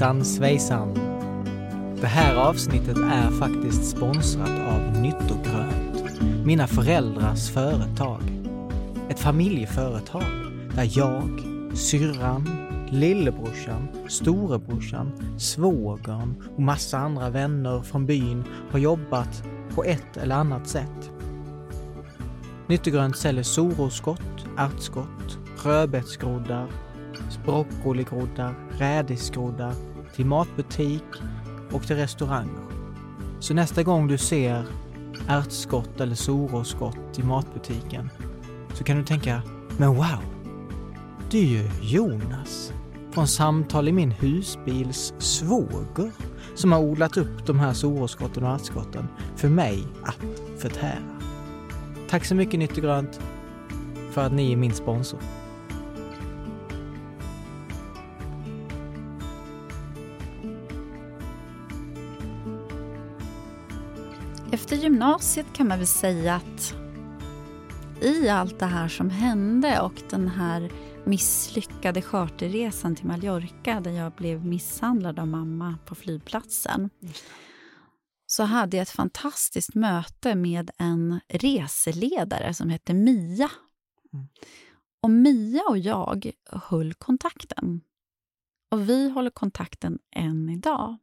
Hejsan svejsan! Det här avsnittet är faktiskt sponsrat av Nyttogrönt, mina föräldrars företag. Ett familjeföretag där jag, syrran, lillebrorsan, storebrorsan, svågern och massa andra vänner från byn har jobbat på ett eller annat sätt. Nyttogrönt säljer soroskott, ärtskott, rödbetsgroddar, broccoligroddar, rädisgroddar till matbutik och till restauranger. Så nästa gång du ser ärtskott eller soroskott i matbutiken så kan du tänka, men wow, det är ju Jonas från Samtal i min husbils svåger som har odlat upp de här soroskotten och ärtskotten för mig att förtära. Tack så mycket Nytt och grönt, för att ni är min sponsor. Efter gymnasiet kan man väl säga att i allt det här som hände och den här misslyckade charterresan till Mallorca där jag blev misshandlad av mamma på flygplatsen så hade jag ett fantastiskt möte med en reseledare som hette Mia. Mm. Och Mia och jag höll kontakten. Och vi håller kontakten än idag.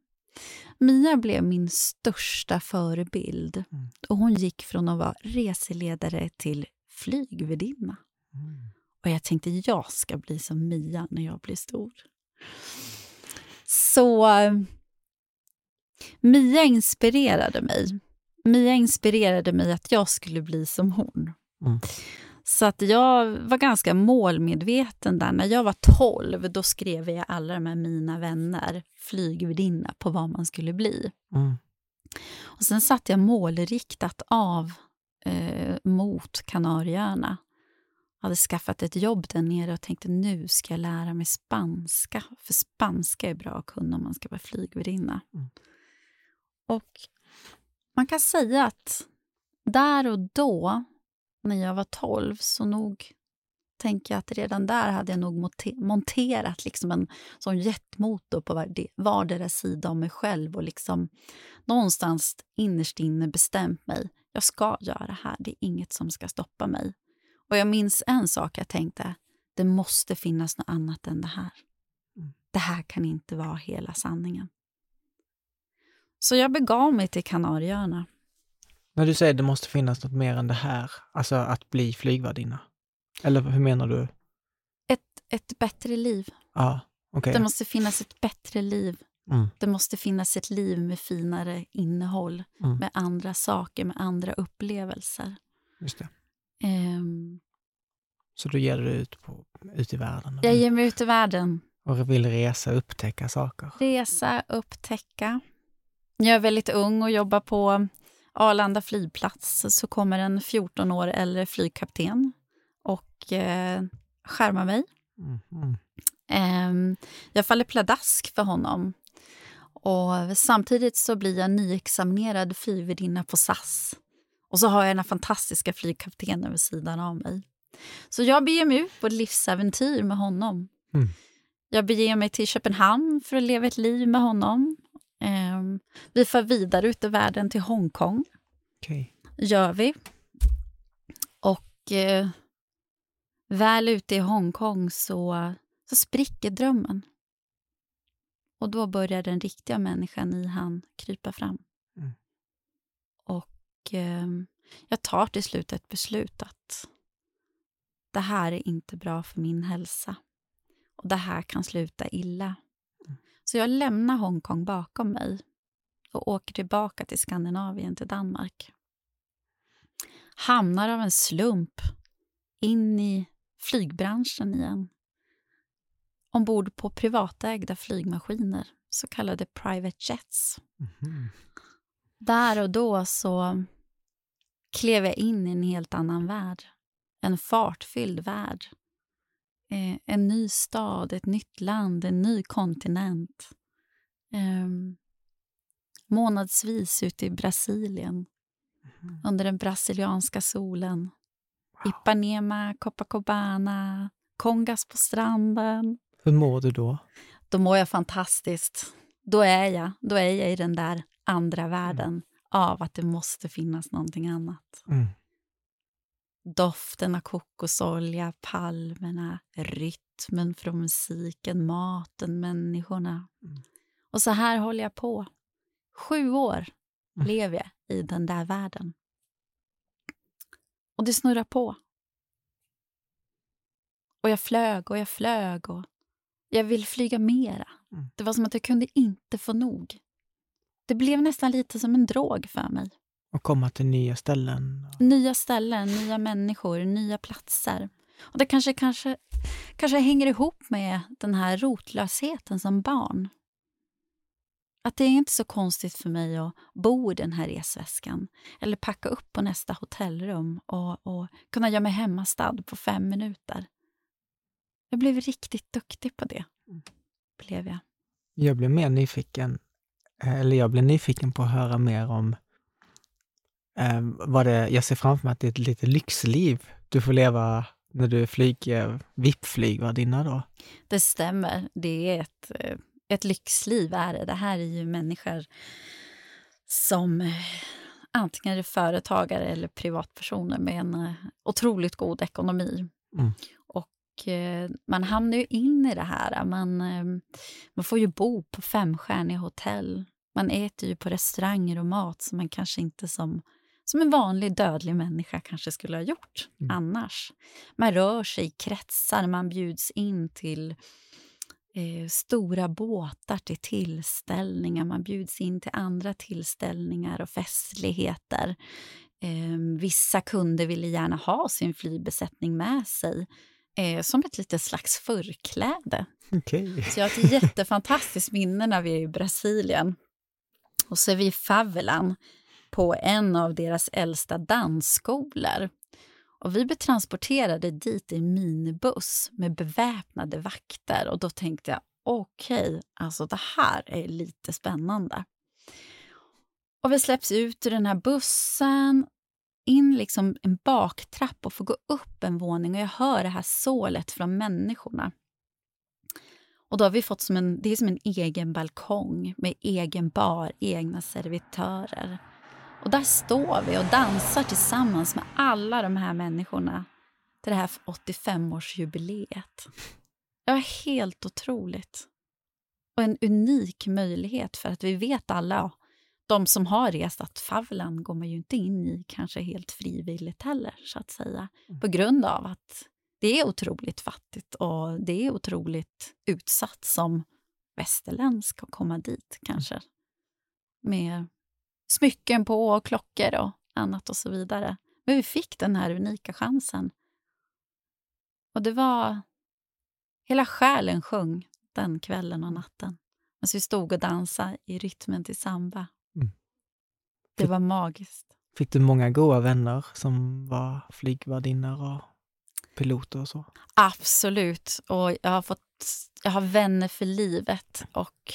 Mia blev min största förebild. Mm. Och Hon gick från att vara reseledare till flygvärdinna. Mm. Och jag tänkte jag ska bli som Mia när jag blir stor. Så Mia inspirerade mig. Mia inspirerade mig att jag skulle bli som hon. Mm. Så att jag var ganska målmedveten där. När jag var 12 då skrev jag alla med mina vänner, flygvärdinna, på vad man skulle bli. Mm. Och Sen satte jag målriktat av eh, mot Kanarieöarna. Hade skaffat ett jobb där nere och tänkte nu ska jag lära mig spanska. För spanska är bra att kunna om man ska vara flygvärdinna. Mm. Och man kan säga att där och då när jag var 12 så nog tänker jag att redan där hade jag nog monterat liksom en sån jetmotor på vardera sida om mig själv och liksom någonstans innerst inne bestämt mig. Jag ska göra det här, det är inget som ska stoppa mig. Och jag minns en sak jag tänkte, det måste finnas något annat än det här. Mm. Det här kan inte vara hela sanningen. Så jag begav mig till Kanarieöarna när du säger det måste finnas något mer än det här, alltså att bli flygvärdinna. Eller hur menar du? Ett, ett bättre liv. Ja, okay. Det måste finnas ett bättre liv. Mm. Det måste finnas ett liv med finare innehåll, mm. med andra saker, med andra upplevelser. Just det. Um, Så du ger dig ut, på, ut i världen? Jag ger mig ut i världen. Och vill resa, upptäcka saker? Resa, upptäcka. Jag är väldigt ung och jobbar på Arlanda flygplats så kommer en 14 år äldre flygkapten och eh, skärmar mig. Mm. Eh, jag faller pladask för honom. Och samtidigt så blir jag nyexaminerad flygvärdinna på SAS. Och så har jag den fantastiska flygkaptenen vid sidan av mig. Så jag beger mig ut på ett livsäventyr med honom. Mm. Jag beger mig till Köpenhamn för att leva ett liv med honom. Um, vi far vidare ut i världen till Hongkong. Okay. gör vi. Och eh, väl ute i Hongkong så, så spricker drömmen. Och då börjar den riktiga människan i han krypa fram. Mm. Och eh, jag tar till slut ett beslut att det här är inte bra för min hälsa. Och det här kan sluta illa. Så jag lämnar Hongkong bakom mig och åker tillbaka till Skandinavien, till Danmark. Hamnar av en slump in i flygbranschen igen. Ombord på privatägda flygmaskiner, så kallade private jets. Mm. Där och då så klev jag in i en helt annan värld. En fartfylld värld en ny stad, ett nytt land, en ny kontinent. Eh, månadsvis ute i Brasilien, mm. under den brasilianska solen. Wow. Ipanema, Copacabana, Kongas på stranden. Hur mår du då? då mår jag fantastiskt. Då är jag, då är jag i den där andra världen mm. av att det måste finnas någonting annat. Mm. Doften av kokosolja, palmerna, rytmen från musiken, maten, människorna. Mm. Och så här håller jag på. Sju år mm. lever jag i den där världen. Och det snurrar på. Och jag flög och jag flög och jag vill flyga mera. Mm. Det var som att jag kunde inte få nog. Det blev nästan lite som en drog för mig. Och komma till nya ställen? Nya ställen, nya människor, nya platser. Och Det kanske, kanske, kanske hänger ihop med den här rotlösheten som barn. Att det är inte så konstigt för mig att bo i den här resväskan eller packa upp på nästa hotellrum och, och kunna göra mig hemmastad på fem minuter. Jag blev riktigt duktig på det. Blev jag. Jag blev mer nyfiken, eller jag blev nyfiken på att höra mer om eh, vad det, jag ser framför mig att det är ett lite lyxliv du får leva när du flyger VIP-flygvärdinna då? Det stämmer. Det är ett, eh, ett lyxliv. Är det. det här är ju människor som eh, antingen är företagare eller privatpersoner med en eh, otroligt god ekonomi. Mm. Eh, man hamnar ju in i det här. Man, man får ju bo på femstjärniga hotell. Man äter ju på restauranger och mat som man kanske inte som, som en vanlig dödlig människa kanske skulle ha gjort mm. annars. Man rör sig i kretsar, man bjuds in till eh, stora båtar, till tillställningar. Man bjuds in till andra tillställningar och festligheter. Eh, vissa kunder ville gärna ha sin flygbesättning med sig eh, som ett litet slags förkläde. Okay. Så jag har ett jättefantastiskt minne när vi är i Brasilien. Och så är vi i favelan på en av deras äldsta dansskolor. Och vi blev transporterade dit i minibuss med beväpnade vakter. Och då tänkte jag, okej, okay, alltså det här är lite spännande. Och vi släpps ut ur den här bussen in liksom en baktrapp och får gå upp en våning och jag hör det här sålet från människorna. Och då har vi fått som en, det är som en egen balkong med egen bar, egna servitörer. Och där står vi och dansar tillsammans med alla de här människorna till det här 85-årsjubileet. Det var helt otroligt. Och en unik möjlighet för att vi vet alla de som har rest att favelan går man ju inte in i kanske helt frivilligt heller, så att säga. Mm. På grund av att det är otroligt fattigt och det är otroligt utsatt som västerländsk att komma dit kanske. Med smycken på och klockor och annat och så vidare. Men vi fick den här unika chansen. Och det var... Hela själen sjöng den kvällen och natten. Alltså vi stod och dansade i rytmen till samba det var magiskt. Fick du många goda vänner som var flygvärdinnor och piloter och så? Absolut. Och jag har, fått, jag har vänner för livet. Och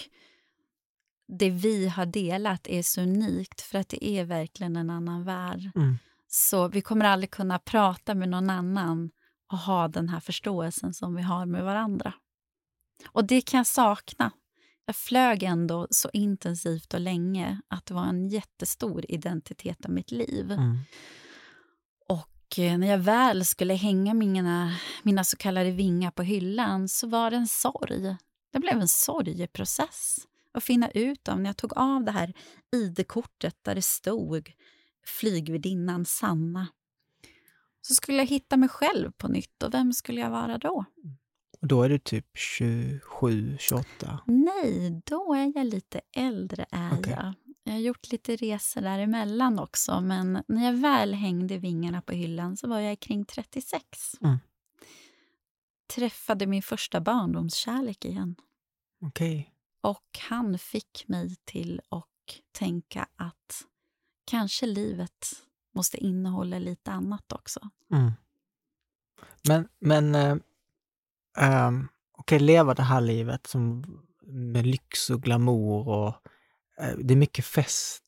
det vi har delat är så unikt, för att det är verkligen en annan värld. Mm. Så vi kommer aldrig kunna prata med någon annan och ha den här förståelsen som vi har med varandra. Och det kan jag sakna jag flög ändå så intensivt och länge att det var en jättestor identitet av mitt liv. Mm. Och eh, när jag väl skulle hänga mina, mina så kallade vingar på hyllan så var det en sorg. Det blev en sorgeprocess att finna ut om när jag tog av det här id-kortet där det stod flygvärdinnan Sanna. Så skulle jag hitta mig själv på nytt och vem skulle jag vara då? Och då är du typ 27, 28? Nej, då är jag lite äldre. Är okay. jag. jag har gjort lite resor däremellan också, men när jag väl hängde vingarna på hyllan så var jag kring 36. Mm. Träffade min första barndomskärlek igen. Okay. Och han fick mig till att tänka att kanske livet måste innehålla lite annat också. Mm. Men, men eh, um, okej, okay, leva det här livet som, med lyx och glamour och uh, det är mycket fest,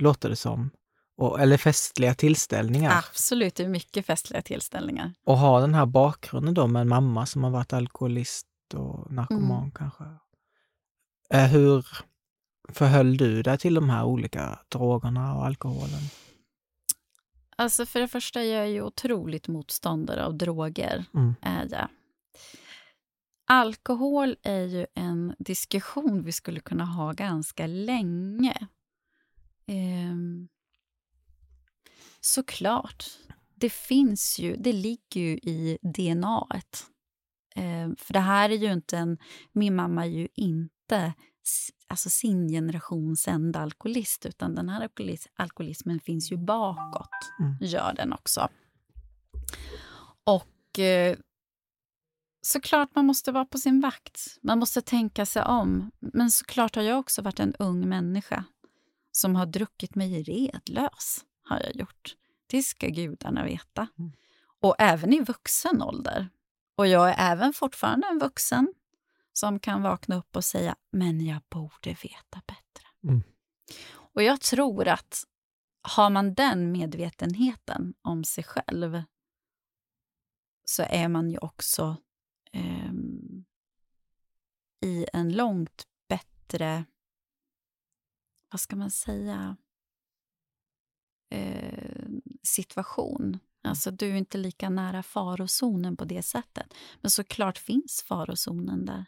låter det som. Och, eller festliga tillställningar. Absolut, det är mycket festliga tillställningar. Och ha den här bakgrunden då med en mamma som har varit alkoholist och narkoman mm. kanske. Eh, hur förhöll du dig till de här olika drogerna och alkoholen? Alltså för det första, jag är ju otroligt motståndare av droger. Mm. Är jag. Alkohol är ju en diskussion vi skulle kunna ha ganska länge. Ehm, såklart. Det finns ju, det ligger ju i DNA. Ehm, för det här är ju inte en... Min mamma är ju inte alltså sin generations enda alkoholist utan den här alkoholis alkoholismen finns ju bakåt, mm. gör den också. Och eh, såklart man måste vara på sin vakt. Man måste tänka sig om. Men såklart har jag också varit en ung människa som har druckit mig redlös. har jag gjort. Det ska gudarna veta. Mm. Och även i vuxen ålder. Och jag är även fortfarande en vuxen som kan vakna upp och säga men jag borde veta bättre. Mm. Och jag tror att har man den medvetenheten om sig själv så är man ju också eh, i en långt bättre, vad ska man säga, eh, situation. Alltså du är inte lika nära farozonen på det sättet. Men såklart finns farozonen där.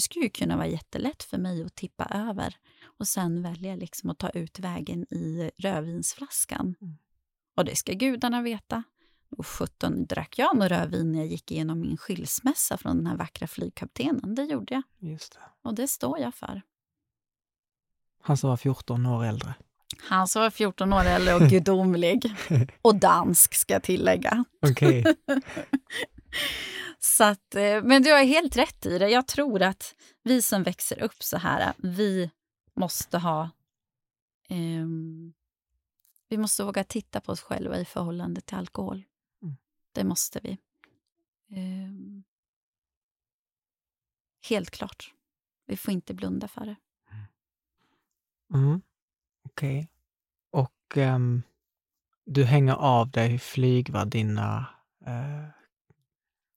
Det skulle ju kunna vara jättelätt för mig att tippa över och sen välja liksom att ta ut vägen i rödvinsflaskan. Mm. Och det ska gudarna veta. Och 17 drack jag några rödvin när jag gick igenom min skilsmässa från den här vackra flygkaptenen. Det gjorde jag. Just det. Och det står jag för. Han som var 14 år äldre. Han som var 14 år äldre och gudomlig. och dansk, ska jag tillägga. Okej. Okay. Så att, eh, men du har helt rätt i det. Jag tror att vi som växer upp så här, vi måste ha... Eh, vi måste våga titta på oss själva i förhållande till alkohol. Mm. Det måste vi. Eh, helt klart. Vi får inte blunda för det. Mm. Okej. Okay. Och um, du hänger av dig flygvärdinna uh,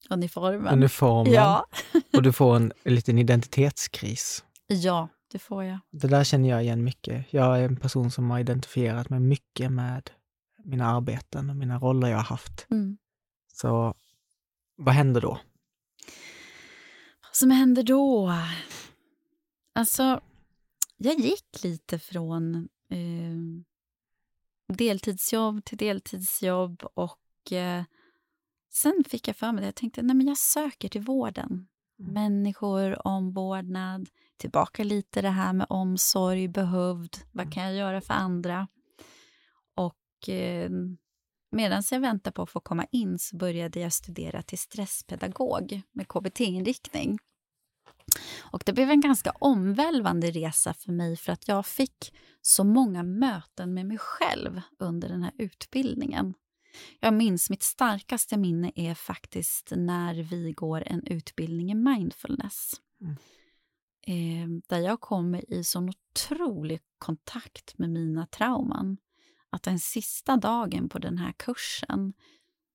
Uniformen. Uniformen. Ja. och du får en, en liten identitetskris. Ja, det får jag. Det där känner jag igen mycket. Jag är en person som har identifierat mig mycket med mina arbeten och mina roller jag har haft. Mm. Så vad händer då? Vad som händer då? Alltså, jag gick lite från eh, deltidsjobb till deltidsjobb och eh, Sen fick jag för mig det. Jag tänkte nej men jag söker till vården. Mm. Människor, omvårdnad, tillbaka lite det här med omsorg, behövd. Vad mm. kan jag göra för andra? Och eh, medan jag väntade på att få komma in så började jag studera till stresspedagog med KBT-inriktning. Och det blev en ganska omvälvande resa för mig för att jag fick så många möten med mig själv under den här utbildningen. Jag minns mitt starkaste minne är faktiskt när vi går en utbildning i mindfulness. Mm. Eh, där jag kommer i sån otrolig kontakt med mina trauman. Att den sista dagen på den här kursen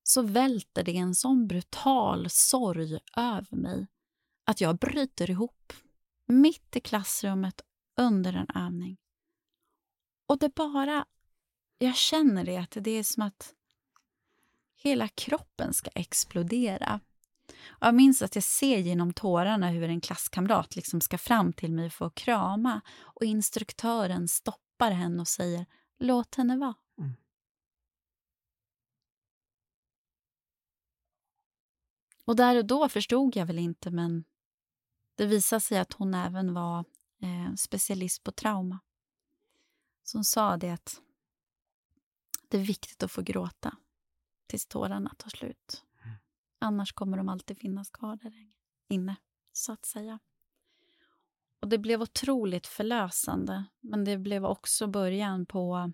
så välter det en sån brutal sorg över mig att jag bryter ihop mitt i klassrummet under en övning. Och det bara... Jag känner det, att det är som att Hela kroppen ska explodera. Och jag minns att jag ser genom tårarna hur en klasskamrat liksom ska fram till mig för att krama och instruktören stoppar henne och säger låt henne vara. Mm. Och där och då förstod jag väl inte, men det visade sig att hon även var eh, specialist på trauma. Så hon sa det att det är viktigt att få gråta tills tårarna tar slut. Mm. Annars kommer de alltid finnas kvar där inne, så att säga. Och Det blev otroligt förlösande, men det blev också början på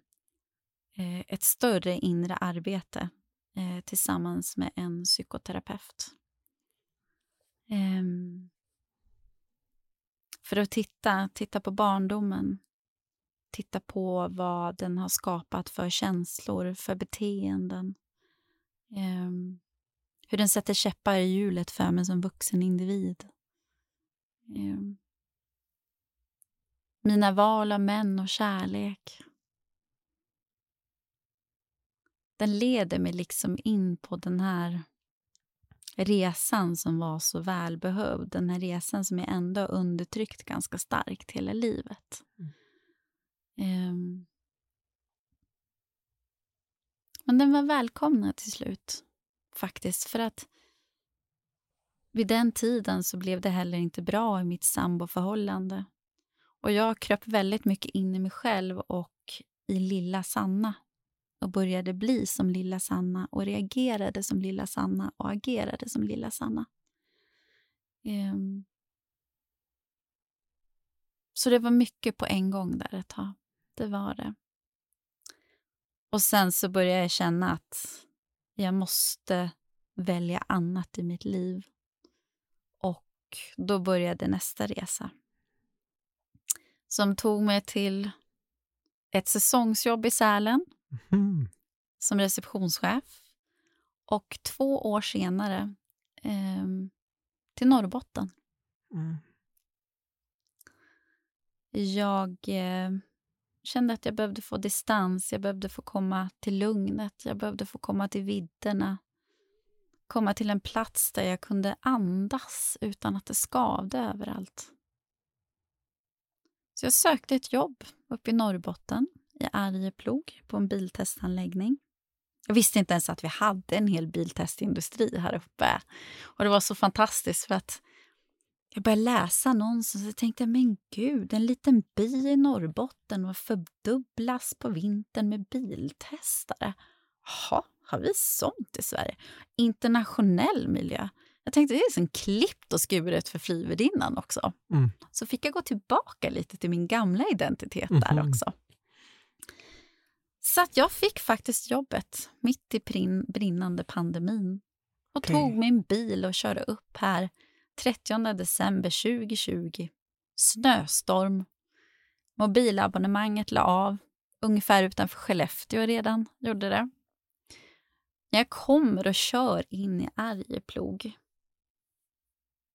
eh, ett större inre arbete eh, tillsammans med en psykoterapeut. Eh, för att titta, titta på barndomen, titta på vad den har skapat för känslor, för beteenden, Um, hur den sätter käppar i hjulet för mig som vuxen individ. Um, mina val av män och kärlek. Den leder mig liksom in på den här resan som var så välbehövd. Den här resan som jag ändå har undertryckt ganska starkt hela livet. Mm. Um, men den var välkomnad till slut, faktiskt. För att vid den tiden så blev det heller inte bra i mitt samboförhållande. Och jag kröp väldigt mycket in i mig själv och i lilla Sanna och började bli som lilla Sanna och reagerade som lilla Sanna och agerade som lilla Sanna. Um. Så det var mycket på en gång där ett tag. Det var det. Och sen så började jag känna att jag måste välja annat i mitt liv. Och då började nästa resa. Som tog mig till ett säsongsjobb i Sälen mm. som receptionschef. Och två år senare eh, till Norrbotten. Mm. Jag eh, kände att jag behövde få distans, jag behövde få komma till lugnet, jag behövde få komma till vidderna. Komma till en plats där jag kunde andas utan att det skavde överallt. Så jag sökte ett jobb uppe i Norrbotten, i Arjeplog, på en biltestanläggning. Jag visste inte ens att vi hade en hel biltestindustri här uppe. Och Det var så fantastiskt för att jag började läsa annonsen och tänkte men gud, en liten by i Norrbotten och fördubblas på vintern med biltestare. Jaha, har vi sånt i Sverige? Internationell miljö. Jag tänkte det är som klippt och skuret för frivärdinnan också. Mm. Så fick jag gå tillbaka lite till min gamla identitet mm -hmm. där också. Så att jag fick faktiskt jobbet mitt i brinnande pandemin och okay. tog min bil och körde upp här 30 december 2020. Snöstorm. Mobilabonnemanget la av ungefär utanför Skellefteå redan. Gjorde det. Jag kommer och kör in i Arjeplog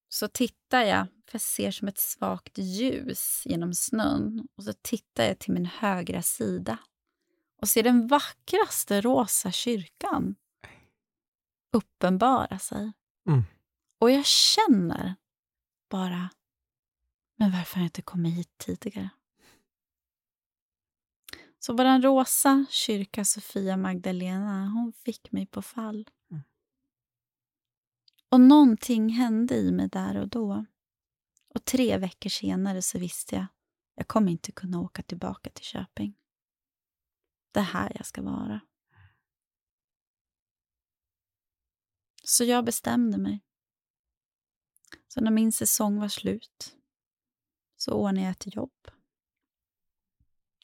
så tittar jag, för jag ser som ett svagt ljus genom snön och så tittar jag till min högra sida och ser den vackraste rosa kyrkan uppenbara sig. Mm. Och jag känner bara, men varför har jag inte kommit hit tidigare? Så vår rosa kyrka Sofia Magdalena, hon fick mig på fall. Mm. Och någonting hände i mig där och då. Och tre veckor senare så visste jag, jag kommer inte kunna åka tillbaka till Köping. Det är här jag ska vara. Så jag bestämde mig. Så när min säsong var slut så ordnade jag ett jobb.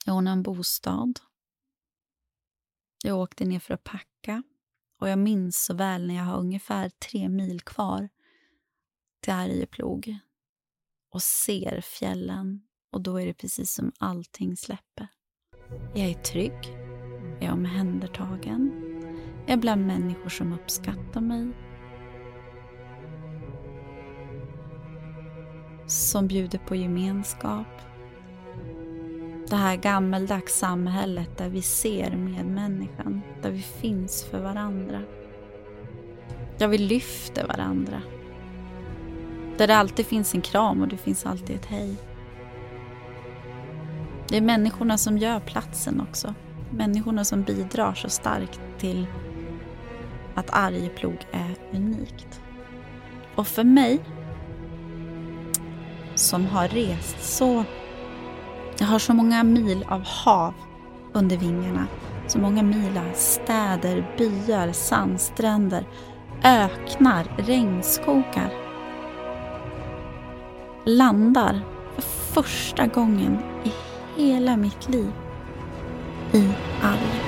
Jag ordnade en bostad. Jag åkte ner för att packa. Och jag minns så väl när jag har ungefär tre mil kvar till Arjeplog och ser fjällen och då är det precis som allting släpper. Jag är trygg, jag är omhändertagen, jag är bland människor som uppskattar mig som bjuder på gemenskap. Det här gammeldags samhället där vi ser medmänniskan, där vi finns för varandra. Där vi lyfter varandra. Där det alltid finns en kram och det finns alltid ett hej. Det är människorna som gör platsen också. Människorna som bidrar så starkt till att Arjeplog är unikt. Och för mig som har rest så... Jag har så många mil av hav under vingarna. Så många mil av städer, byar, sandstränder, öknar, regnskogar. Landar för första gången i hela mitt liv i Arjeplog.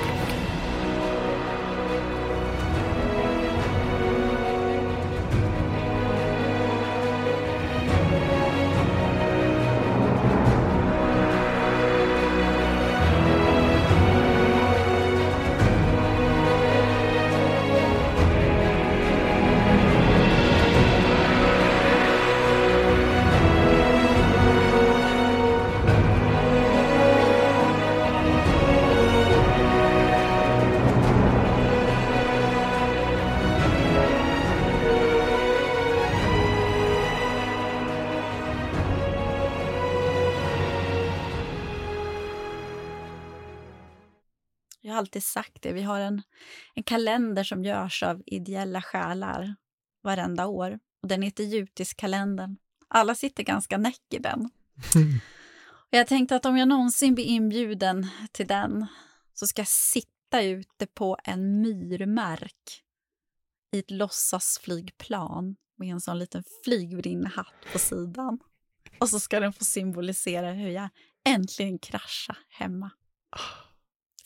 Alltid sagt det. Vi har en, en kalender som görs av ideella själar varenda år. Och den heter Jutiskalendern. Alla sitter ganska näck i den. Och jag tänkte att om jag någonsin blir inbjuden till den så ska jag sitta ute på en myrmark i ett låtsasflygplan med en sån liten flygvärdinnehatt på sidan. Och så ska den få symbolisera hur jag äntligen kraschar hemma.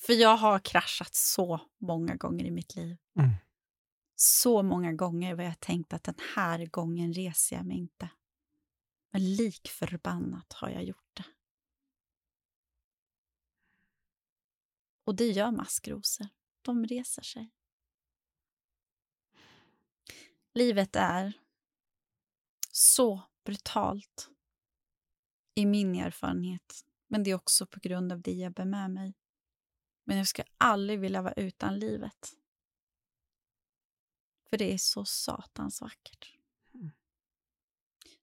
För jag har kraschat så många gånger i mitt liv. Mm. Så många gånger var jag tänkt att den här gången reser jag mig inte. Men lik förbannat har jag gjort det. Och det gör maskrosor. De reser sig. Livet är så brutalt i min erfarenhet. Men det är också på grund av det jag bär med mig. Men jag skulle aldrig vilja vara utan livet. För det är så satans vackert. Mm.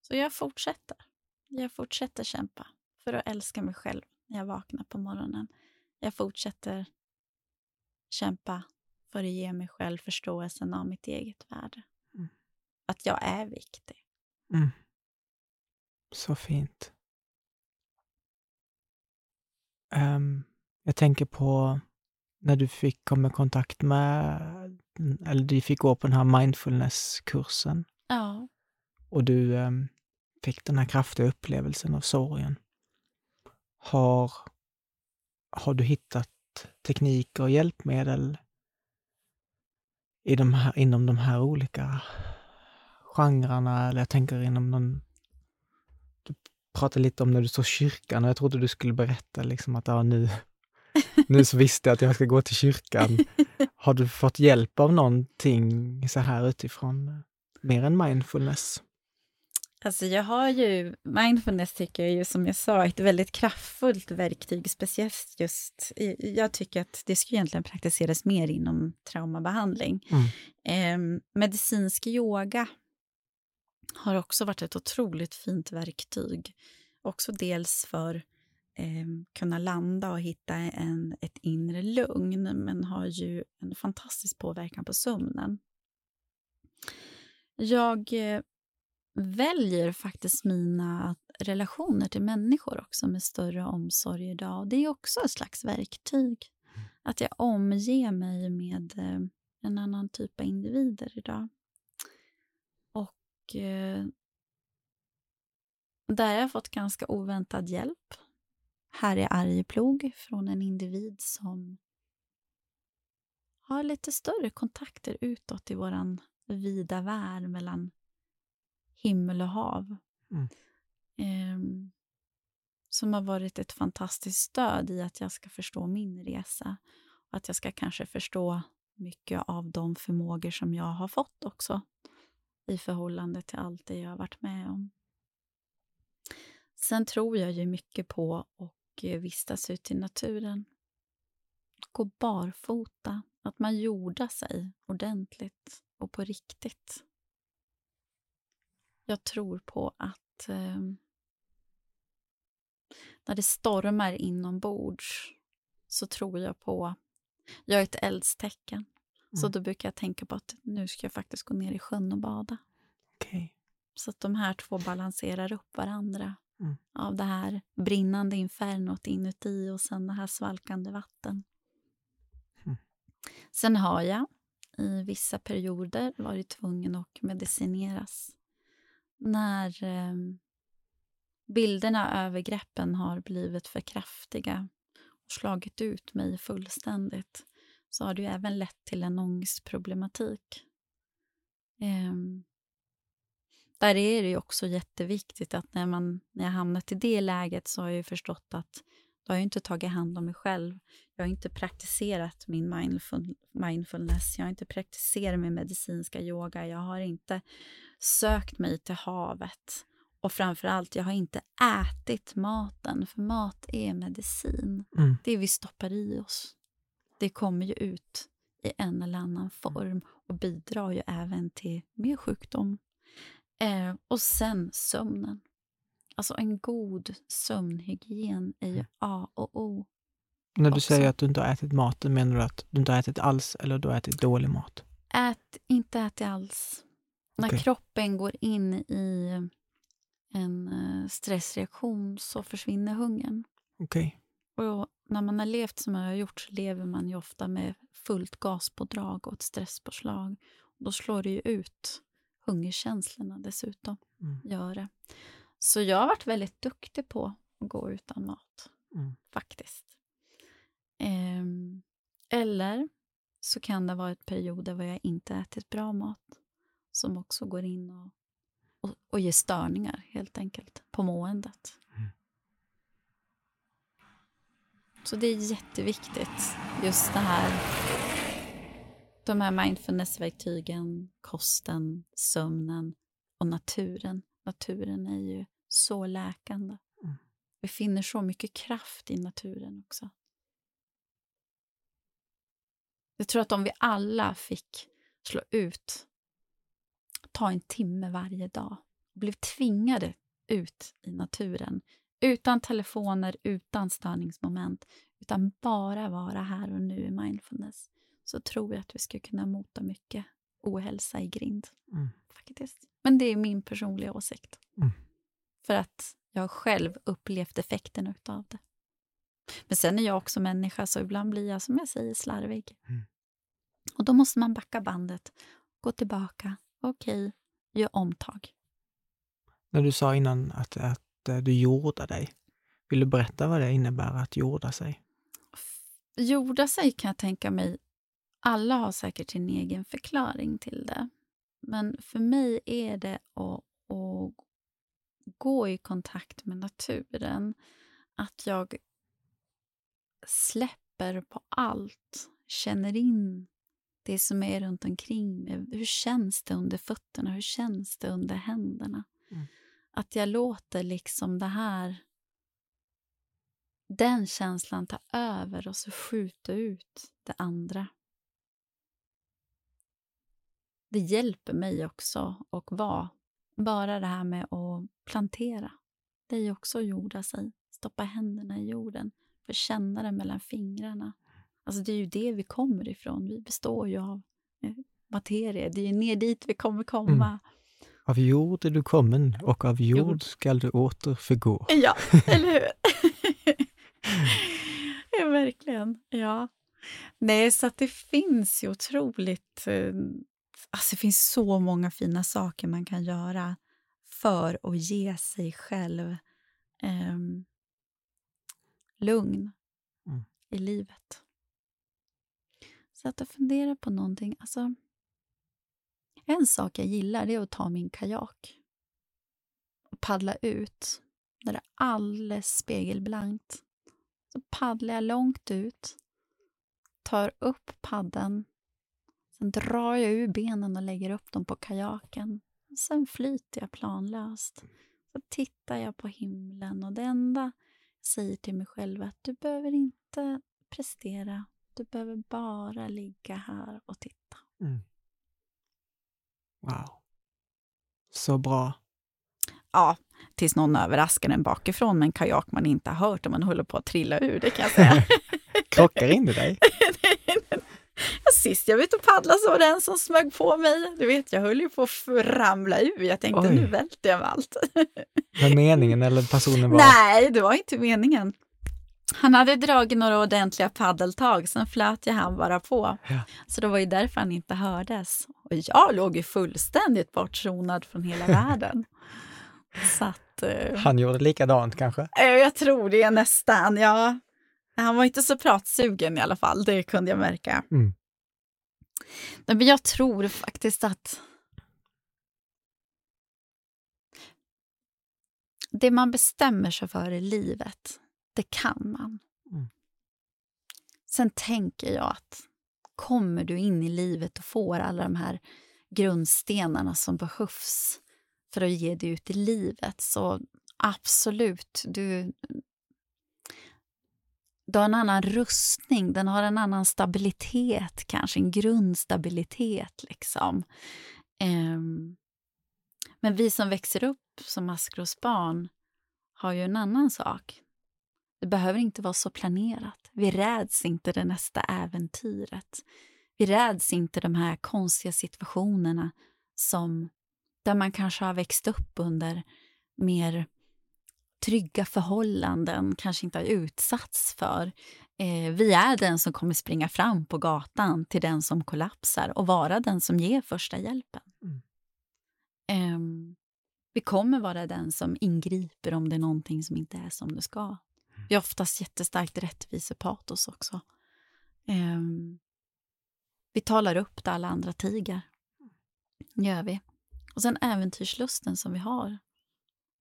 Så jag fortsätter. Jag fortsätter kämpa för att älska mig själv när jag vaknar på morgonen. Jag fortsätter kämpa för att ge mig själv förståelsen av mitt eget värde. Mm. Att jag är viktig. Mm. Så fint. Um, jag tänker på när du fick komma i kontakt med, eller du fick gå på den här mindfulness-kursen. Ja. Och du um, fick den här kraftiga upplevelsen av sorgen. Har, har du hittat tekniker och hjälpmedel i de här, inom de här olika genrerna? Eller jag tänker inom någon... Du pratade lite om när du såg kyrkan och jag trodde du skulle berätta liksom att ja, nu, nu så visste jag att jag ska gå till kyrkan. Har du fått hjälp av någonting så här utifrån, mer än mindfulness? Alltså jag har ju, mindfulness tycker jag ju som jag sa, ett väldigt kraftfullt verktyg, speciellt just, jag tycker att det ska egentligen praktiseras mer inom traumabehandling. Mm. Eh, medicinsk yoga har också varit ett otroligt fint verktyg. Också dels för eh, kunna landa och hitta en, ett inre lugn, men har ju en fantastisk påverkan på sömnen. Jag eh, väljer faktiskt mina relationer till människor också med större omsorg idag. Det är också ett slags verktyg. Att jag omger mig med eh, en annan typ av individer idag. Och eh, där har jag fått ganska oväntad hjälp. Här i Arjeplog från en individ som har lite större kontakter utåt i våran vida värld mellan himmel och hav. Mm. Eh, som har varit ett fantastiskt stöd i att jag ska förstå min resa. Och att jag ska kanske förstå mycket av de förmågor som jag har fått också i förhållande till allt det jag har varit med om. Sen tror jag ju mycket på eh, vistas ute i naturen. Gå barfota, att man jordar sig ordentligt och på riktigt. Jag tror på att eh, när det stormar inombords så tror jag på... Jag är ett eldstecken. Mm. Så då brukar jag tänka på att nu ska jag faktiskt gå ner i sjön och bada. Okay. Så att de här två balanserar upp varandra. Mm. Av det här brinnande infernot inuti och sen det här svalkande vatten. Mm. Sen har jag i vissa perioder varit tvungen att medicineras när eh, bilderna av övergreppen har blivit för kraftiga och slagit ut mig fullständigt så har det även lett till en ångestproblematik. Eh, där är det också jätteviktigt att när, man, när jag hamnat i det läget så har jag förstått att då har jag inte tagit hand om mig själv. Jag har inte praktiserat min mindful, mindfulness, jag har inte praktiserat min medicinska yoga, jag har inte sökt mig till havet. Och framför allt, jag har inte ätit maten, för mat är medicin. Mm. Det vi stoppar i oss, det kommer ju ut i en eller annan form och bidrar ju även till mer sjukdom. Eh, och sen sömnen. Alltså en god sömnhygien är ju. A och O. När du också. säger att du inte har ätit mat, menar du att du inte har ätit alls eller du har ätit dålig mat? Ät, inte ätit alls. När kroppen går in i en eh, stressreaktion så försvinner hungern. Okej. Och när man har levt som jag har gjort så lever man ju ofta med fullt gaspådrag och ett stresspåslag. Då slår det ju ut hungerkänslorna dessutom. Mm. Gör det. Så jag har varit väldigt duktig på att gå utan mat, Mm. faktiskt. Ehm, eller så kan det vara ett perioder där jag inte ätit bra mat som också går in och, och, och ger störningar, helt enkelt, på måendet. Mm. Så det är jätteviktigt, just det här de här mindfulnessverktygen, kosten, sömnen och naturen. Naturen är ju så läkande. Mm. Vi finner så mycket kraft i naturen också. Jag tror att om vi alla fick slå ut, ta en timme varje dag, blev tvingade ut i naturen, utan telefoner, utan störningsmoment, utan bara vara här och nu i mindfulness, så tror jag att vi ska kunna mota mycket ohälsa i grind. Mm. Faktiskt. Men det är min personliga åsikt. Mm. För att jag har själv upplevt effekten av det. Men sen är jag också människa, så ibland blir jag, som jag säger, slarvig. Mm. Och då måste man backa bandet, gå tillbaka, okej, gör omtag. När du sa innan att, att eh, du jordar dig, vill du berätta vad det innebär att jorda sig? Jorda sig kan jag tänka mig, alla har säkert sin egen förklaring till det. Men för mig är det att, att gå i kontakt med naturen. Att jag släpper på allt, känner in det som är runt omkring mig. Hur känns det under fötterna? Hur känns det under händerna? Mm. Att jag låter liksom det här den känslan ta över och så skjuta ut det andra. Det hjälper mig också att vara. Bara det här med att plantera. Det är ju också att jorda sig. Stoppa händerna i jorden. För känna det mellan fingrarna. Alltså det är ju det vi kommer ifrån. Vi består ju av eh, materia. Det är ju ner dit vi kommer komma. Av jord är du kommen och av jord, Jord. skall du åter förgå. Ja, eller hur? ja, verkligen. Ja. Nej, så att det finns ju otroligt... eh, Alltså det finns så många fina saker man kan göra för att ge sig själv ehm, lugn Mm. i livet. Så att jag funderar på någonting. Alltså, en sak jag gillar är att ta min kajak och paddla ut när det är alldeles spegelblankt. Så paddlar jag långt ut, tar upp paddeln, sen drar jag ur benen och lägger upp dem på kajaken. Sen flyter jag planlöst. Så tittar jag på himlen och det enda jag säger till mig själv är att du behöver inte prestera. Du behöver bara ligga här och titta. Mm. Wow. Så bra. Ja, tills någon överraskar en bakifrån med en kajak man inte har hört och man håller på att trilla ur, det kan jag säga. Krockar inte dig? Sist jag var ute och paddlade så var det en som smög på mig. Du vet, jag höll ju på att ramla ur. Jag tänkte, Oj. nu välter jag med allt. Var meningen eller personen var... Nej, det var inte meningen. Han hade dragit några ordentliga paddeltag, sen flöt jag han bara på. Ja. Så det var ju därför han inte hördes. Och jag låg ju fullständigt bortzonad från hela världen. Att... eh, Han gjorde likadant kanske? Eh, Jag tror det nästan, ja. Han var inte så pratsugen i alla fall, det kunde jag märka. Mm. Men jag tror faktiskt att det man bestämmer sig för i livet, det kan man. Mm. Sen tänker jag att kommer du in i livet och får alla de här grundstenarna som behövs för att ge dig ut i livet, så absolut, du, du har en annan rustning, den har en annan stabilitet, kanske en grundstabilitet. liksom. Ehm, men vi som växer upp som maskrosbarn har ju en annan sak. Det behöver inte vara så planerat. Vi räds inte det nästa äventyret. Vi räds inte de här konstiga situationerna som där man kanske har växt upp under mer trygga förhållanden, kanske inte har utsatts för. Eh, vi är den som kommer springa fram på gatan till den som kollapsar och vara den som ger första hjälpen. Mm. Eh, vi kommer vara den som ingriper om det är någonting som inte är som det ska. Mm. Vi har oftast jättestarkt rättvisepatos också. Eh, vi talar upp där alla andra tiger. gör vi. Och sen äventyrslusten som vi har.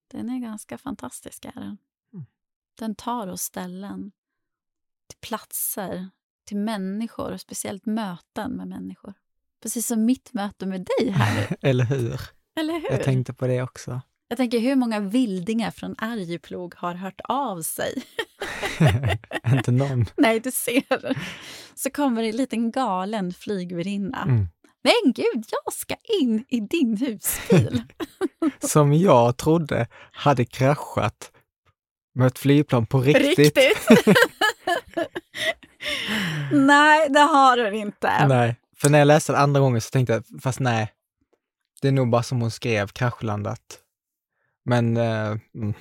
Den är ganska fantastisk. Är den. Mm. den tar oss ställen, till platser, till människor, och speciellt möten med människor. Precis som mitt möte med dig här Eller hur? Eller hur? Jag tänkte på det också. Jag tänker hur många vildingar från Arjeplog har hört av sig? Inte någon. Nej, du ser. Så kommer det en liten galen flygvärdinna. Mm. Men gud, jag ska in i din husbil. Som jag trodde hade kraschat med ett flygplan på riktigt. Riktigt? nej, det har den inte. Nej, för när jag läste det andra gången så tänkte jag, fast nej, det är nog bara som hon skrev, kraschlandat. Men... Eh, mm.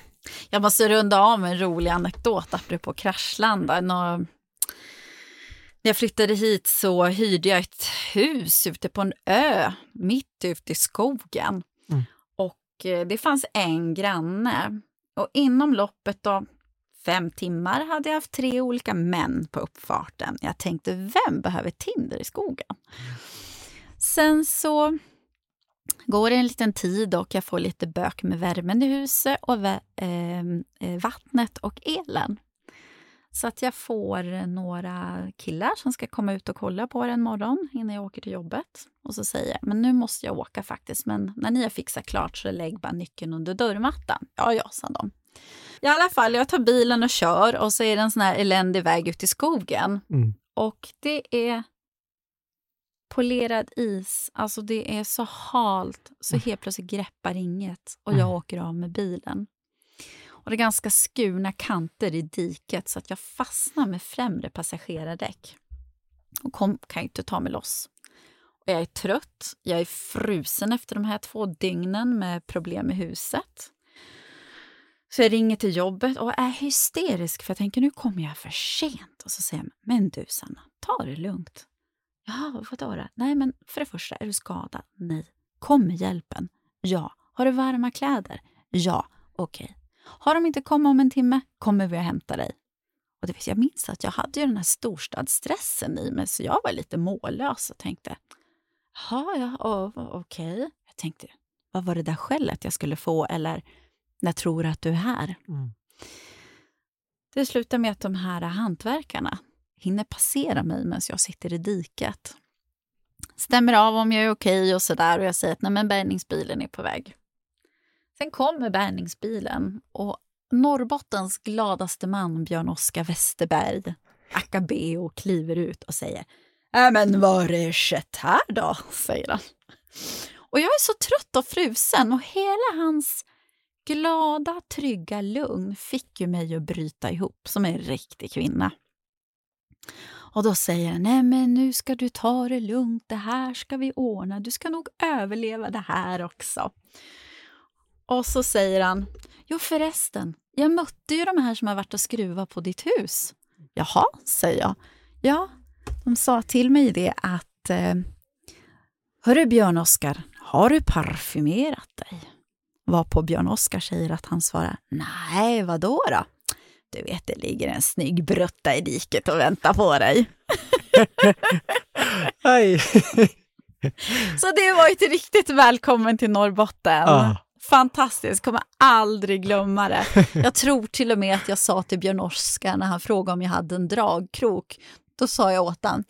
Jag måste runda av med en rolig anekdot apropå kraschlanda. Nå, jag flyttade hit så hyrde jag ett hus ute på en ö mitt ute i skogen. Mm. Och eh, det fanns en granne. Och inom loppet av fem timmar hade jag haft tre olika män på uppfarten. Jag tänkte, vem behöver Tinder i skogen? Sen så går det en liten tid och jag får lite bök med värmen i huset och eh, eh, vattnet och elen. Så att jag får några killar som ska komma ut och kolla på det en morgon innan jag åker till jobbet. Och så säger jag, men nu måste jag åka faktiskt, men när ni har fixat klart så lägg bara nyckeln under dörrmattan. Ja, ja, sa de. I alla fall, jag tar bilen och kör och så är det en sån här eländig väg ut i skogen. Mm. Och det är polerad is, alltså det är så halt så mm. helt plötsligt greppar inget och jag mm. åker av med bilen. Och det är ganska skurna kanter i diket så att jag fastnar med främre passagerardäck. Och kom, kan inte ta mig loss. Och jag är trött, jag är frusen efter de här två dygnen med problem i huset. Så jag ringer till jobbet och är hysterisk för jag tänker nu kommer jag för sent. Och så säger jag, men du Sanna, ta det lugnt. Jaha, vadå då? Nej, men för det första, är du skadad? Nej. Kommer hjälpen? Ja. Har du varma kläder? Ja. Okej. Har de inte kommit om en timme kommer vi att hämta dig. Och det, jag minns att jag hade ju den här storstadsstressen i mig så jag var lite mållös och tänkte, ja, ja, okej. Okay. Jag tänkte, vad var det där skället jag skulle få eller när tror du att du är här? Mm. Det slutar med att de här hantverkarna hinner passera mig medan jag sitter i diket. Stämmer av om jag är okej okay och sådär och jag säger att nej, men bärgningsbilen är på väg. Sen kommer bärgningsbilen och Norrbottens gladaste man, Björn-Oskar Westerberg, Akabeo, kliver ut och säger äh, men vad har det skett här då? säger han. Och jag är så trött och frusen och hela hans glada, trygga lugn fick ju mig att bryta ihop som en riktig kvinna. Och då säger han, nej men nu ska du ta det lugnt, det här ska vi ordna, du ska nog överleva det här också. Och så säger han, jo förresten, jag mötte ju de här som har varit och skruvat på ditt hus. Jaha, säger jag. Ja, de sa till mig det att, eh, hörru Björn-Oskar, har du parfymerat dig? Varpå Björn-Oskar säger att han svarar, nej, vadå då? Du vet, det ligger en snygg brutta i diket och väntar på dig. Så det var ett riktigt välkommen till Norrbotten. Ah. Fantastiskt, kommer aldrig glömma det. Jag tror till och med att jag sa till Björn Oskar när han frågade om jag hade en dragkrok. Då sa jag åt honom,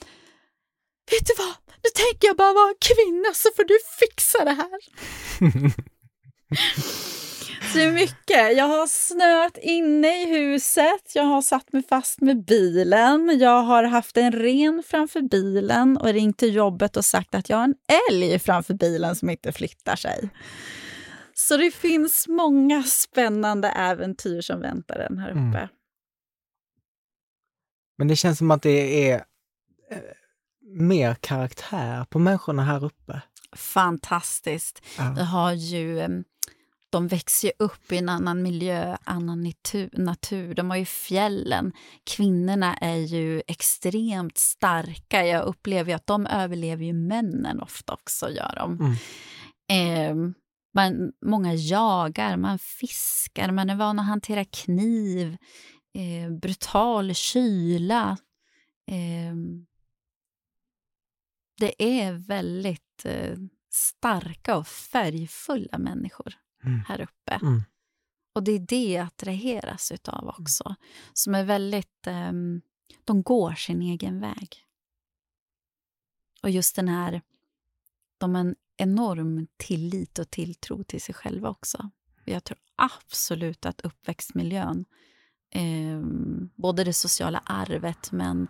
vet du vad, nu tänker jag bara vara en kvinna så får du fixa det här. så det är mycket. Jag har snöat inne i huset, jag har satt mig fast med bilen, jag har haft en ren framför bilen och ringt till jobbet och sagt att jag har en älg framför bilen som inte flyttar sig. Så det finns många spännande äventyr som väntar en här uppe. Mm. Men det känns som att det är eh, mer karaktär på människorna här uppe. Fantastiskt. Ja. Vi har ju, eh, de växer ju upp i en annan miljö, annan natur, natur. De har ju fjällen. Kvinnorna är ju extremt starka. Jag upplever att de överlever ju männen ofta också, gör de. Mm. Eh, man, många jagar, man fiskar, man är van att hantera kniv, eh, brutal kyla. Eh, det är väldigt eh, starka och färgfulla människor Mm. här uppe. Mm. Och det är det jag attraheras utav också. Som är väldigt... ehm, de går sin egen väg. Och just den här... De har en enorm tillit och tilltro till sig själva också. Jag tror absolut att uppväxtmiljön, ehm, både det sociala arvet men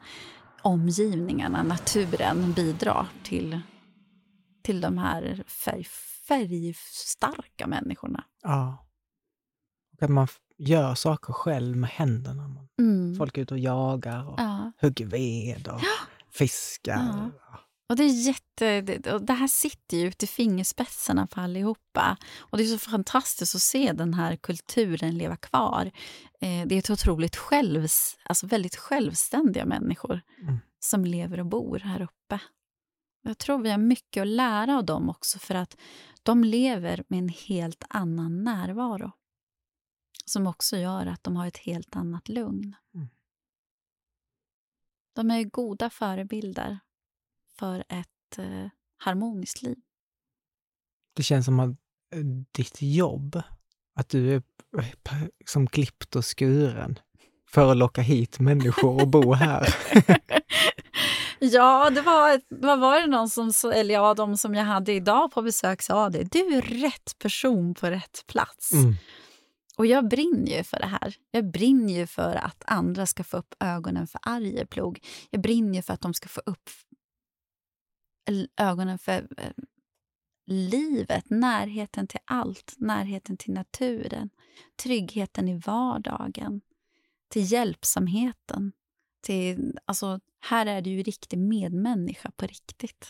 omgivningarna, naturen, bidrar till, till de här färg, färgstarka människorna. Ja. Och att man gör saker själv med händerna. Man- Mm. Folk är ute och jagar och Ja. hugger ved och fiskar. Och det, är jätte, det, och det här sitter ju ute i fingerspetsarna på allihopa. Och det är så fantastiskt att se den här kulturen leva kvar. Eh, det är ett otroligt självs, alltså väldigt självständiga människor Mm. som lever och bor här uppe. Jag tror vi har mycket att lära av dem också för att de lever med en helt annan närvaro. Som också gör att de har ett helt annat lugn. Mm. De är goda förebilder för ett eh, harmoniskt liv. Det känns som att eh, ditt jobb, att du är eh, som klippt och skuren för att locka hit människor och bo här. ja, det var, vad var det någon som, eller ja, de som jag hade idag på besök sa det. Du är rätt person på rätt plats. Mm. Och jag brinner ju för det här. Jag brinner ju för att andra ska få upp ögonen för Arjeplog. Jag brinner ju för att de ska få upp ögonen för eh, livet, närheten till allt, närheten till naturen, tryggheten i vardagen, till hjälpsamheten. Till, alltså, här är det ju riktig medmänniska på riktigt.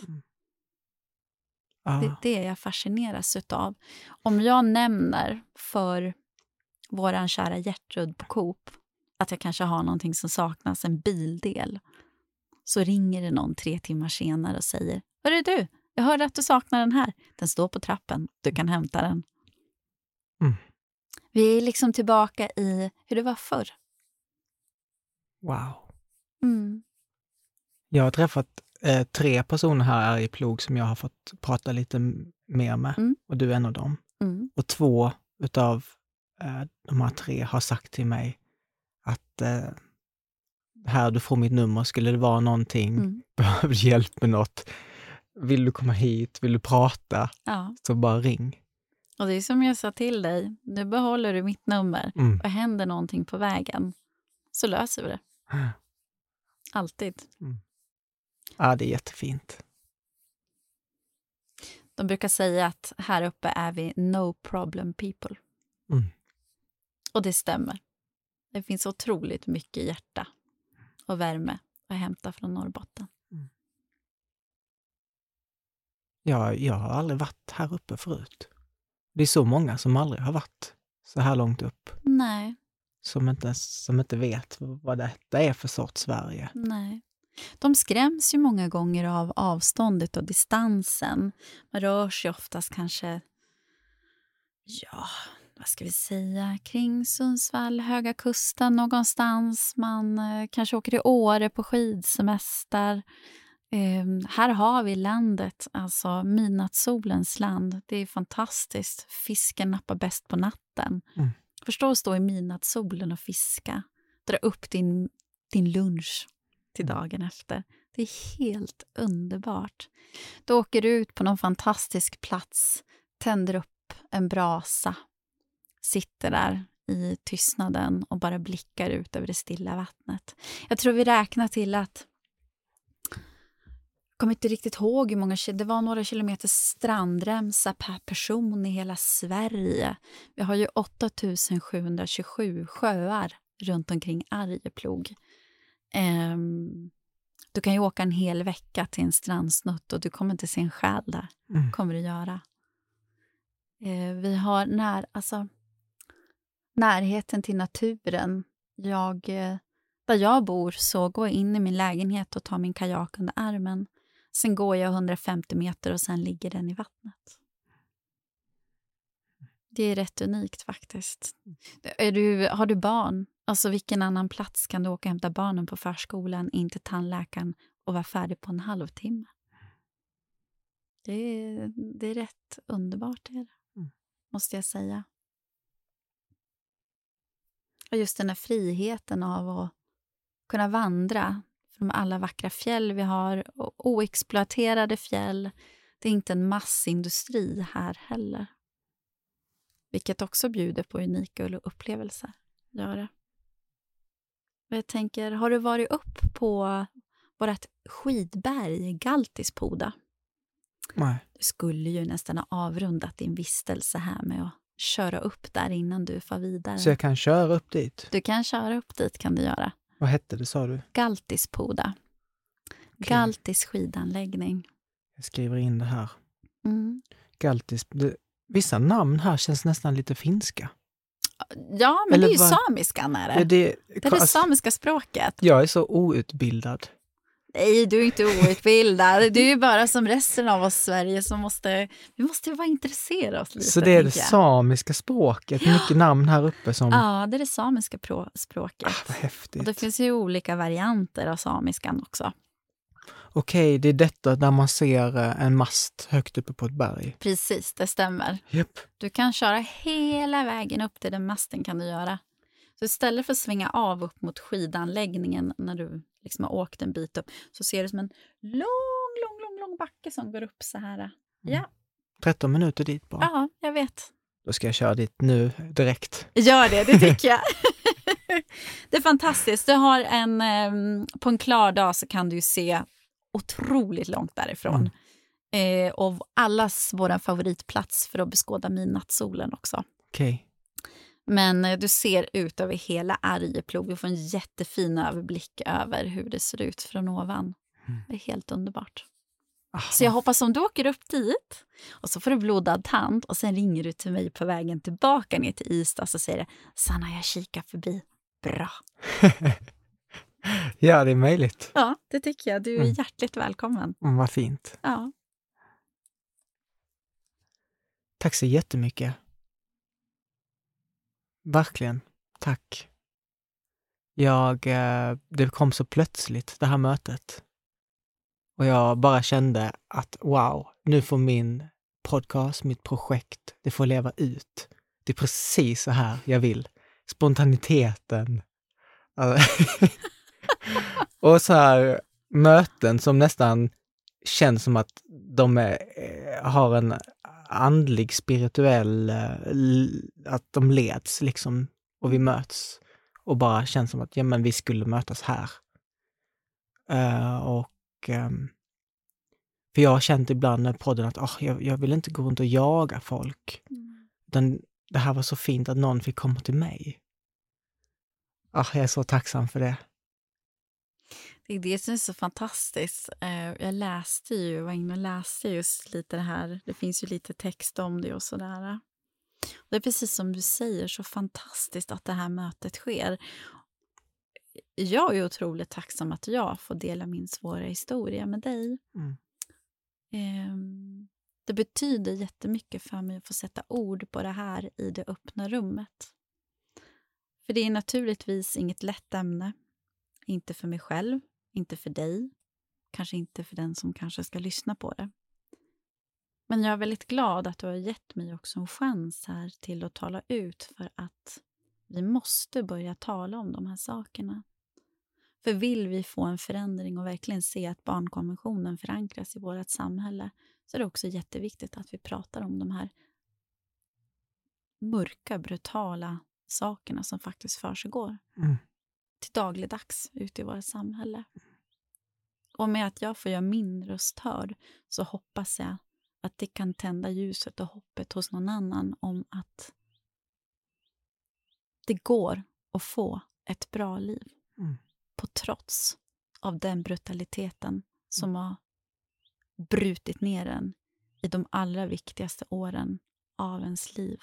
Ja. Det, det är jag fascineras utav. Om jag nämner för vår kära Gertrud på Coop att jag kanske har någonting som saknas, en bildel, så ringer det någon tre timmar senare och säger Hörru du, jag hörde att du saknar den här. Den står på trappen, du kan hämta den. Mm. Vi är liksom tillbaka i hur det var förr. Wow. Mm. Jag har träffat eh, tre personer här i Plog som jag har fått prata lite mer med Mm. och du är en av dem. Mm. Och två utav eh, de här tre har sagt till mig att eh, här, du får mitt nummer, skulle det vara någonting, Mm. behöver hjälp med något, vill du komma hit, vill du prata, Ja. så bara ring. Och det är som jag sa till dig, nu behåller du mitt nummer. Mm. Och händer någonting på vägen så löser vi det. Alltid. Ja, det är jättefint. De brukar säga att här uppe är vi no problem people. Mm. Och det stämmer. Det finns otroligt mycket hjärta och värme att hämta från Norrbotten. Jag, jag har aldrig varit här uppe förut. Det är så många som aldrig har varit så här långt upp, Nej, som inte, som inte vet vad detta är för sorts Sverige. nej. De skräms ju många gånger av avståndet och distansen. Man rör sig oftast kanske, ja, vad ska vi säga, kring Sundsvall, Höga Kusten någonstans. Man eh, kanske åker till Åre på skidsemester. Eh, här har vi landet, alltså midnattssolens land. Det är fantastiskt. Fisken nappar bäst på natten. Mm. Förstå att stå i midnattssolen och fiska. Dra upp din, din lunch till dagen efter. Det är helt underbart. Du åker ut på någon fantastisk plats, tänder upp en brasa, sitter där i tystnaden och bara blickar ut över det stilla vattnet. Jag tror vi räknar till att kommer inte riktigt ihåg hur många Det var några kilometer strandremsa per person i hela Sverige. Vi har ju 8727 sjöar runt omkring Arjeplog. Um, du kan ju åka en hel vecka till en strandsnutt och du kommer inte se en själ där. Mm. kommer du göra. Uh, vi har när, alltså, närheten till naturen. Jag, uh, där jag bor så går jag in i min lägenhet och tar min kajak under armen. Sen går jag 150 meter och sen ligger den i vattnet. Det är rätt unikt faktiskt. Är du, har du barn, alltså vilken annan plats kan du åka och hämta barnen på förskolan, in till tandläkaren och vara färdig på en halvtimme? Det är, det är rätt underbart, det är det. Mm. måste jag säga. Och just den här friheten av att kunna vandra från alla vackra fjäll vi har, och oexploaterade fjäll. Det är inte en massindustri här heller. Vilket också bjuder på unika upplevelser. Gör det. Jag tänker, har du varit upp på vårt skidberg Galtispoda? Nej. Du skulle ju nästan ha avrundat din vistelse här med att köra upp där innan du far vidare. Så jag kan köra upp dit? Du kan köra upp dit, kan du göra. Vad hette det, sa du? Galtispoda. Okay. Galtis skidanläggning. Jag skriver in det här. Mm. Galtis. Det, Vissa namn här känns nästan lite finska. Ja, men Eller det är ju var... samiskan. Är det. Det, det, det är det samiska språket. Jag är så outbildad. Nej, du är inte outbildad. Du är bara som resten av oss i Sverige som måste, vi måste vara intresserade oss lite. Så det är det samiska språket, mycket namn här uppe som... Ja, det är det samiska språket. Ah, vad häftigt. Och det finns ju olika varianter av samiskan också okej, det är detta där man ser eh, en mast högt uppe på ett berg. Precis, det stämmer. Yep. Du kan köra hela vägen upp till den masten kan du göra. Så istället för att svänga av upp mot skidanläggningen när du liksom har åkt en bit upp så ser du som en lång, lång, lång, lång backe som går upp så här. Mm. Ja. 13 minuter dit bara. Ja, jag vet. Då ska jag köra dit nu direkt. Gör det, det tycker jag. det är fantastiskt. Du har en, ehm, på en klar dag så kan du se otroligt långt därifrån. Mm. Eh, och allas vår favoritplats för att beskåda midnattssolen också. Okay. Men eh, du ser ut över hela Arjeplog. Vi får en jättefin överblick över hur det ser ut från ovan. Mm. Det är helt underbart. Aha. Så jag hoppas om du åker upp dit och så får du blodad tand och sen ringer du till mig på vägen tillbaka ner till Ystad och säger du Sanna, jag kikar förbi. Bra. Ja, det är möjligt. Ja, det tycker jag. Du är mm. hjärtligt välkommen. Mm, vad fint. Ja. Tack så jättemycket. Verkligen. Tack. Jag, eh, det kom så plötsligt, det här mötet. Och jag bara kände att wow, nu får min podcast, mitt projekt, det får leva ut. Det är precis så här jag vill. Spontaniteten. och så här möten som nästan känns som att de är, eh, har en andlig, spirituell, eh, att de leds liksom och vi möts och bara känns som att ja, men vi skulle mötas här. Uh, och um, för jag har känt ibland med podden att oh, jag, jag vill inte gå runt och jaga folk. Mm. Utan det här var så fint att någon fick komma till mig. Oh, jag är så tacksam för det. Det är det som är så fantastiskt. Eh, jag läste ju, var inne och läste just lite det här. Det finns ju lite text om det och sådär. Det är precis som du säger, så fantastiskt att det här mötet sker. Jag är otroligt tacksam att jag får dela min svåra historia med dig. Mm. Ehm, det betyder jättemycket för mig att få sätta ord på det här i det öppna rummet. För det är naturligtvis inget lätt ämne. Inte för mig själv, inte för dig, kanske inte för den som kanske ska lyssna på det. Men jag är väldigt glad att du har gett mig också en chans här till att tala ut för att vi måste börja tala om de här sakerna. För vill vi få en förändring och verkligen se att barnkonventionen förankras i vårt samhälle så är det också jätteviktigt att vi pratar om de här mörka, brutala sakerna som faktiskt försiggår. Mm till dagligdags ute i vårt samhälle. Och med att jag får göra min röst hörd så hoppas jag att det kan tända ljuset och hoppet hos någon annan om att det går att få ett bra liv. Mm. På trots av den brutaliteten som har brutit ner en i de allra viktigaste åren av ens liv.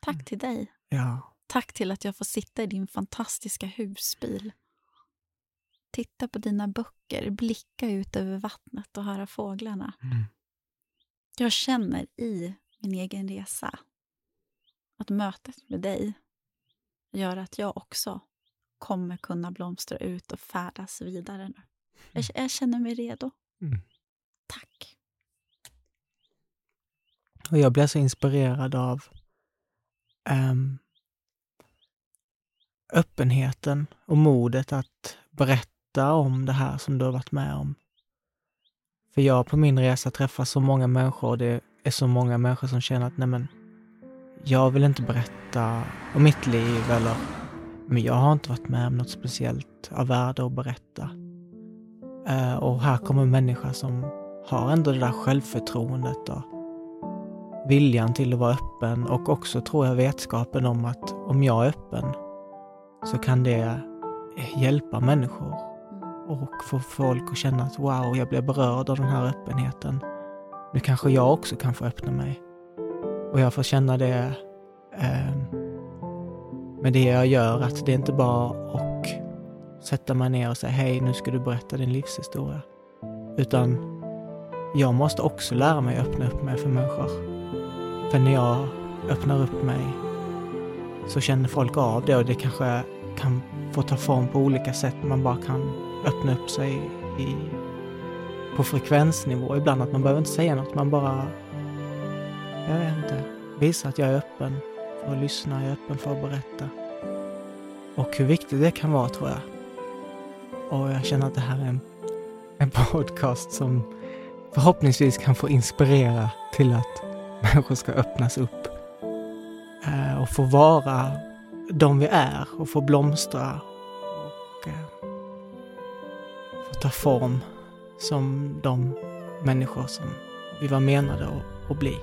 Tack Mm. till dig. Ja. Tack till att jag får sitta i din fantastiska husbil. Titta på dina böcker, blicka ut över vattnet och höra fåglarna. Mm. Jag känner i min egen resa att mötet med dig gör att jag också kommer kunna blomstra ut och färdas vidare nu. Jag, jag känner mig redo. Mm. Tack. Och jag blir så inspirerad av ehm, öppenheten och modet att berätta om det här som du har varit med om. För jag på min resa träffar så många människor och det är så många människor som känner att nej men, jag vill inte berätta om mitt liv eller men jag har inte varit med om något speciellt av värde att berätta. Eh, och här kommer en människa som har ändå det där självförtroendet och viljan till att vara öppen och också tror jag vetskapen om att om jag är öppen så kan det hjälpa människor och få folk att känna att wow, jag blir berörd av den här öppenheten. Nu kanske jag också kan få öppna mig. Och jag får känna det eh, med det jag gör, att det är inte bara att sätta mig ner och säga hej, nu ska du berätta din livshistoria. Utan jag måste också lära mig att öppna upp mig för människor. För när jag öppnar upp mig så känner folk av det och det kanske kan få ta form på olika sätt. Man bara kan öppna upp sig i, på frekvensnivå. Ibland att man behöver inte säga något, man bara, jag vet inte, visa att jag är öppen för att lyssna, jag är öppen för att berätta. Och hur viktigt det kan vara tror jag. Och jag känner att det här är en, en podcast som förhoppningsvis kan få inspirera till att människor ska öppnas upp Eh, och få vara de vi är och få blomstra och eh, få ta form som de människor som vi var menade att bli.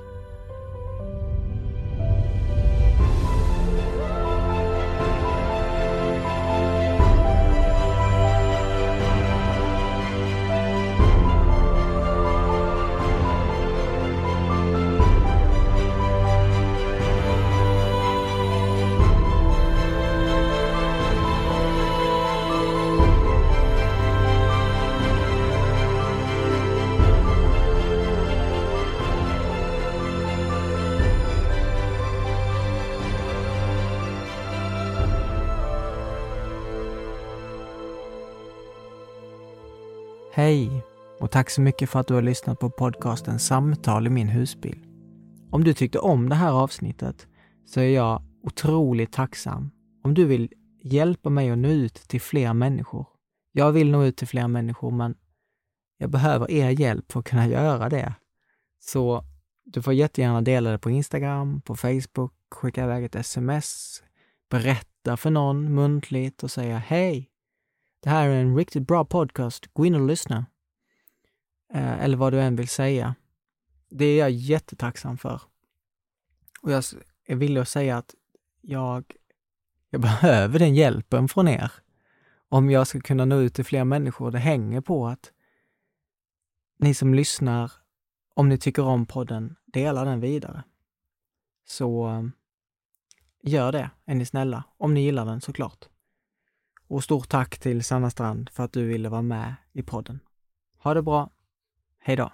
Tack så mycket för att du har lyssnat på podcasten Samtal i min husbil. Om du tyckte om det här avsnittet så är jag otroligt tacksam om du vill hjälpa mig att nå ut till fler människor. Jag vill nå ut till fler människor, men jag behöver er hjälp för att kunna göra det. Så du får jättegärna dela det på Instagram, på Facebook, skicka iväg ett sms, berätta för någon muntligt och säga hej, det här är en riktigt bra podcast, gå in och lyssna. Eh, eller vad du än vill säga. Det är jag jättetacksam för. Och jag är villig att säga att jag, jag behöver den hjälpen från er. Om jag ska kunna nå ut till fler människor. Det hänger på att ni som lyssnar, om ni tycker om podden, dela den vidare. Så gör det, är ni snälla. Om ni gillar den såklart. Och stort tack till Sanna Strand för att du ville vara med i podden. Ha det bra. Hej då!